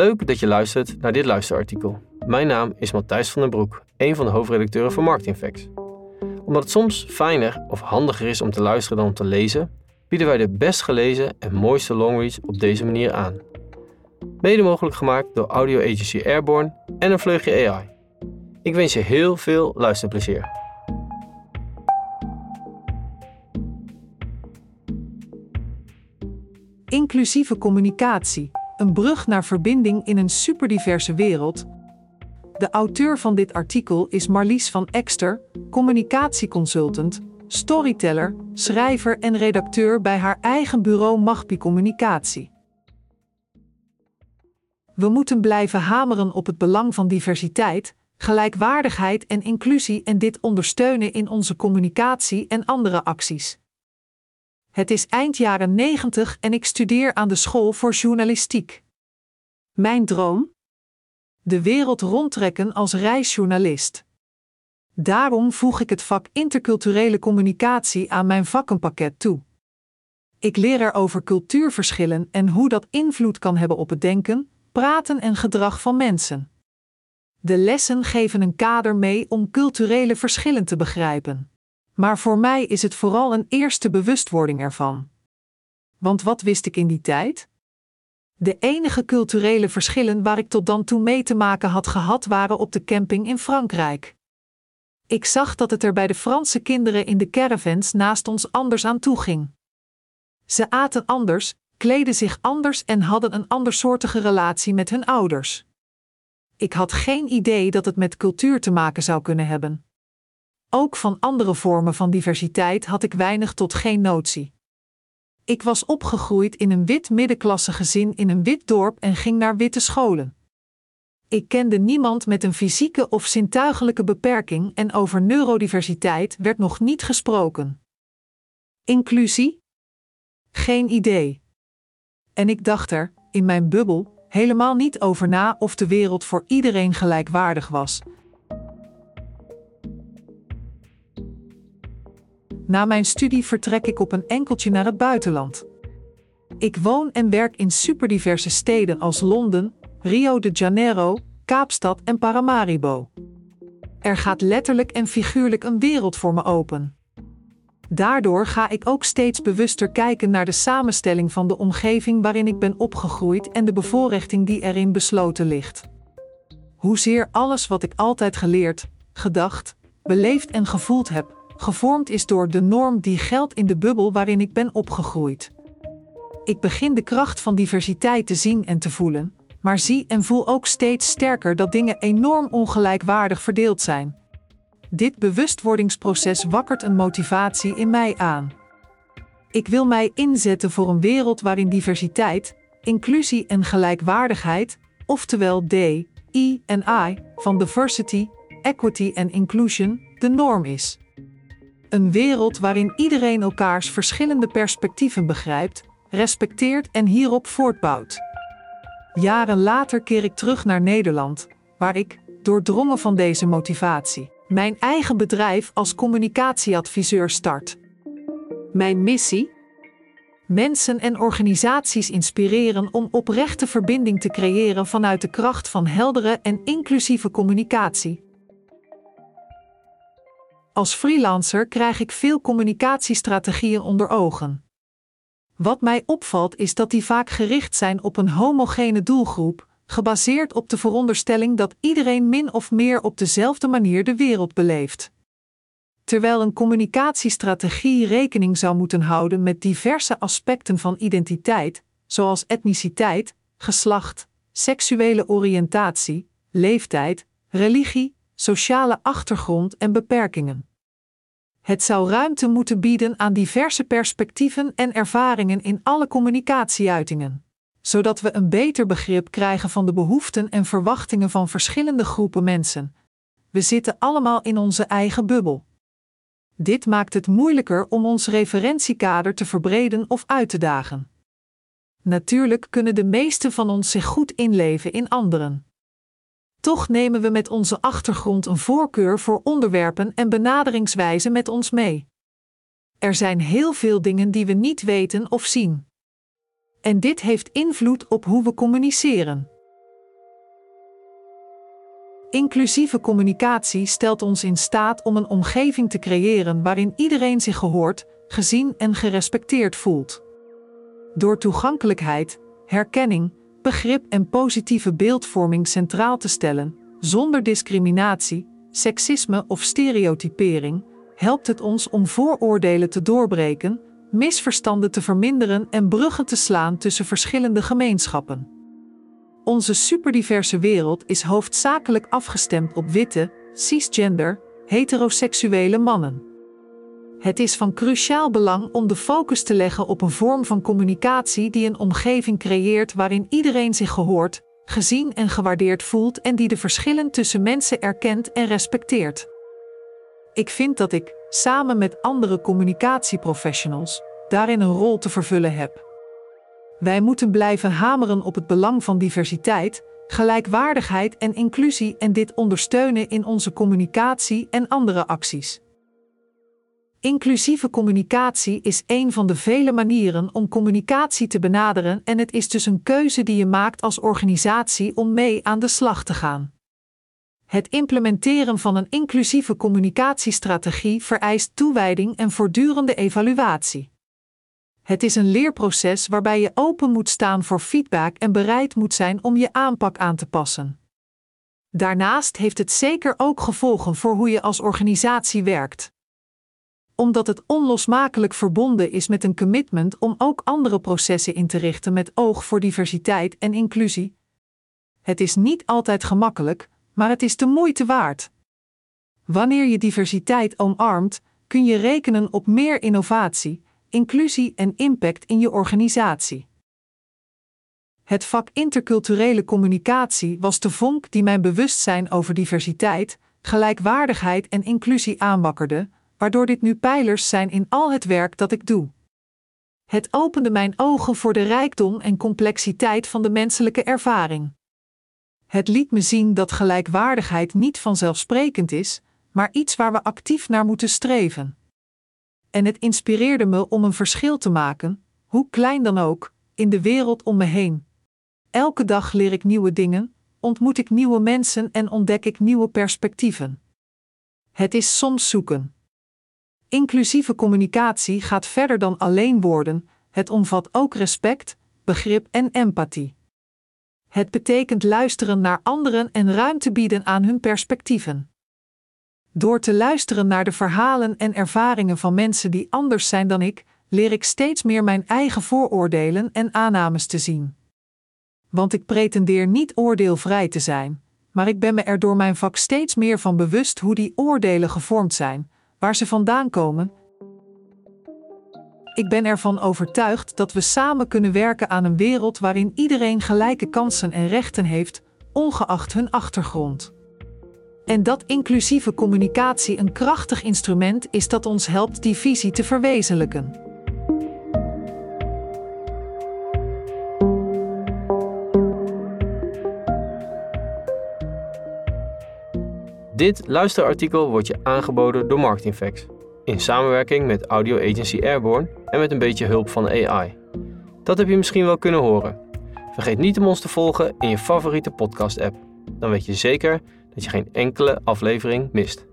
Leuk dat je luistert naar dit luisterartikel. Mijn naam is Matthijs van den Broek, een van de hoofdredacteuren van Marketing Facts. Omdat het soms fijner of handiger is om te luisteren dan om te lezen, bieden wij de best gelezen en mooiste longreads op deze manier aan. Mede mogelijk gemaakt door audio agency Airborne en een vleugje AI. Ik wens je heel veel luisterplezier. Inclusieve communicatie, een brug naar verbinding in een superdiverse wereld. De auteur van dit artikel is Marlies van Ekster, communicatieconsultant, storyteller, schrijver en redacteur bij haar eigen bureau Magpie Communicatie. We moeten blijven hameren op het belang van diversiteit, gelijkwaardigheid en inclusie en dit ondersteunen in onze communicatie en andere acties. Het is eind jaren 90 en ik studeer aan de school voor journalistiek. Mijn droom? De wereld rondtrekken als reisjournalist. Daarom voeg ik het vak interculturele communicatie aan mijn vakkenpakket toe. Ik leer er over cultuurverschillen en hoe dat invloed kan hebben op het denken, praten en gedrag van mensen. De lessen geven een kader mee om culturele verschillen te begrijpen. Maar voor mij is het vooral een eerste bewustwording ervan. Want wat wist ik in die tijd? De enige culturele verschillen waar ik tot dan toe mee te maken had gehad waren op de camping in Frankrijk. Ik zag dat het er bij de Franse kinderen in de caravans naast ons anders aan toe ging. Ze aten anders, kleden zich anders en hadden een andersoortige relatie met hun ouders. Ik had geen idee dat het met cultuur te maken zou kunnen hebben. Ook van andere vormen van diversiteit had ik weinig tot geen notie. Ik was opgegroeid in een wit middenklasse gezin in een wit dorp en ging naar witte scholen. Ik kende niemand met een fysieke of zintuigelijke beperking en over neurodiversiteit werd nog niet gesproken. Inclusie? Geen idee. En ik dacht er, in mijn bubbel, helemaal niet over na of de wereld voor iedereen gelijkwaardig was. Na mijn studie vertrek ik op een enkeltje naar het buitenland. Ik woon en werk in superdiverse steden als Londen, Rio de Janeiro, Kaapstad en Paramaribo. Er gaat letterlijk en figuurlijk een wereld voor me open. Daardoor ga ik ook steeds bewuster kijken naar de samenstelling van de omgeving waarin ik ben opgegroeid en de bevoorrechting die erin besloten ligt. Hoezeer alles wat ik altijd geleerd, gedacht, beleefd en gevoeld heb, gevormd is door de norm die geldt in de bubbel waarin ik ben opgegroeid. Ik begin de kracht van diversiteit te zien en te voelen, maar zie en voel ook steeds sterker dat dingen enorm ongelijkwaardig verdeeld zijn. Dit bewustwordingsproces wakkert een motivatie in mij aan. Ik wil mij inzetten voor een wereld waarin diversiteit, inclusie en gelijkwaardigheid, oftewel D, I en I, van diversity, equity en inclusion, de norm is. Een wereld waarin iedereen elkaars verschillende perspectieven begrijpt, respecteert en hierop voortbouwt. Jaren later keer ik terug naar Nederland, waar ik, doordrongen van deze motivatie, mijn eigen bedrijf als communicatieadviseur start. Mijn missie? Mensen en organisaties inspireren om oprechte verbinding te creëren vanuit de kracht van heldere en inclusieve communicatie. Als freelancer krijg ik veel communicatiestrategieën onder ogen. Wat mij opvalt is dat die vaak gericht zijn op een homogene doelgroep, gebaseerd op de veronderstelling dat iedereen min of meer op dezelfde manier de wereld beleeft. Terwijl een communicatiestrategie rekening zou moeten houden met diverse aspecten van identiteit, zoals etniciteit, geslacht, seksuele oriëntatie, leeftijd, religie, sociale achtergrond en beperkingen. Het zou ruimte moeten bieden aan diverse perspectieven en ervaringen in alle communicatieuitingen, zodat we een beter begrip krijgen van de behoeften en verwachtingen van verschillende groepen mensen. We zitten allemaal in onze eigen bubbel. Dit maakt het moeilijker om ons referentiekader te verbreden of uit te dagen. Natuurlijk kunnen de meesten van ons zich goed inleven in anderen. Toch nemen we met onze achtergrond een voorkeur voor onderwerpen en benaderingswijzen met ons mee. Er zijn heel veel dingen die we niet weten of zien. En dit heeft invloed op hoe we communiceren. Inclusieve communicatie stelt ons in staat om een omgeving te creëren waarin iedereen zich gehoord, gezien en gerespecteerd voelt. Door toegankelijkheid, herkenning, begrip en positieve beeldvorming centraal te stellen, zonder discriminatie, seksisme of stereotypering, helpt het ons om vooroordelen te doorbreken, misverstanden te verminderen en bruggen te slaan tussen verschillende gemeenschappen. Onze superdiverse wereld is hoofdzakelijk afgestemd op witte, cisgender, heteroseksuele mannen. Het is van cruciaal belang om de focus te leggen op een vorm van communicatie die een omgeving creëert waarin iedereen zich gehoord, gezien en gewaardeerd voelt en die de verschillen tussen mensen erkent en respecteert. Ik vind dat ik, samen met andere communicatieprofessionals, daarin een rol te vervullen heb. Wij moeten blijven hameren op het belang van diversiteit, gelijkwaardigheid en inclusie en dit ondersteunen in onze communicatie en andere acties. Inclusieve communicatie is een van de vele manieren om communicatie te benaderen en het is dus een keuze die je maakt als organisatie om mee aan de slag te gaan. Het implementeren van een inclusieve communicatiestrategie vereist toewijding en voortdurende evaluatie. Het is een leerproces waarbij je open moet staan voor feedback en bereid moet zijn om je aanpak aan te passen. Daarnaast heeft het zeker ook gevolgen voor hoe je als organisatie werkt omdat het onlosmakelijk verbonden is met een commitment om ook andere processen in te richten met oog voor diversiteit en inclusie. Het is niet altijd gemakkelijk, maar het is de moeite waard. Wanneer je diversiteit omarmt, kun je rekenen op meer innovatie, inclusie en impact in je organisatie. Het vak interculturele communicatie was de vonk die mijn bewustzijn over diversiteit, gelijkwaardigheid en inclusie aanwakkerde, waardoor dit nu pijlers zijn in al het werk dat ik doe. Het opende mijn ogen voor de rijkdom en complexiteit van de menselijke ervaring. Het liet me zien dat gelijkwaardigheid niet vanzelfsprekend is, maar iets waar we actief naar moeten streven. En het inspireerde me om een verschil te maken, hoe klein dan ook, in de wereld om me heen. Elke dag leer ik nieuwe dingen, ontmoet ik nieuwe mensen en ontdek ik nieuwe perspectieven. Het is soms zoeken. Inclusieve communicatie gaat verder dan alleen woorden, het omvat ook respect, begrip en empathie. Het betekent luisteren naar anderen en ruimte bieden aan hun perspectieven. Door te luisteren naar de verhalen en ervaringen van mensen die anders zijn dan ik, leer ik steeds meer mijn eigen vooroordelen en aannames te zien. Want ik pretendeer niet oordeelvrij te zijn, maar ik ben me er door mijn vak steeds meer van bewust hoe die oordelen gevormd zijn, waar ze vandaan komen. Ik ben ervan overtuigd dat we samen kunnen werken aan een wereld waarin iedereen gelijke kansen en rechten heeft, ongeacht hun achtergrond. En dat inclusieve communicatie een krachtig instrument is dat ons helpt die visie te verwezenlijken. Dit luisterartikel wordt je aangeboden door Marketingfacts in samenwerking met audio agency Airborne en met een beetje hulp van AI. Dat heb je misschien wel kunnen horen. Vergeet niet om ons te volgen in je favoriete podcast-app. Dan weet je zeker dat je geen enkele aflevering mist.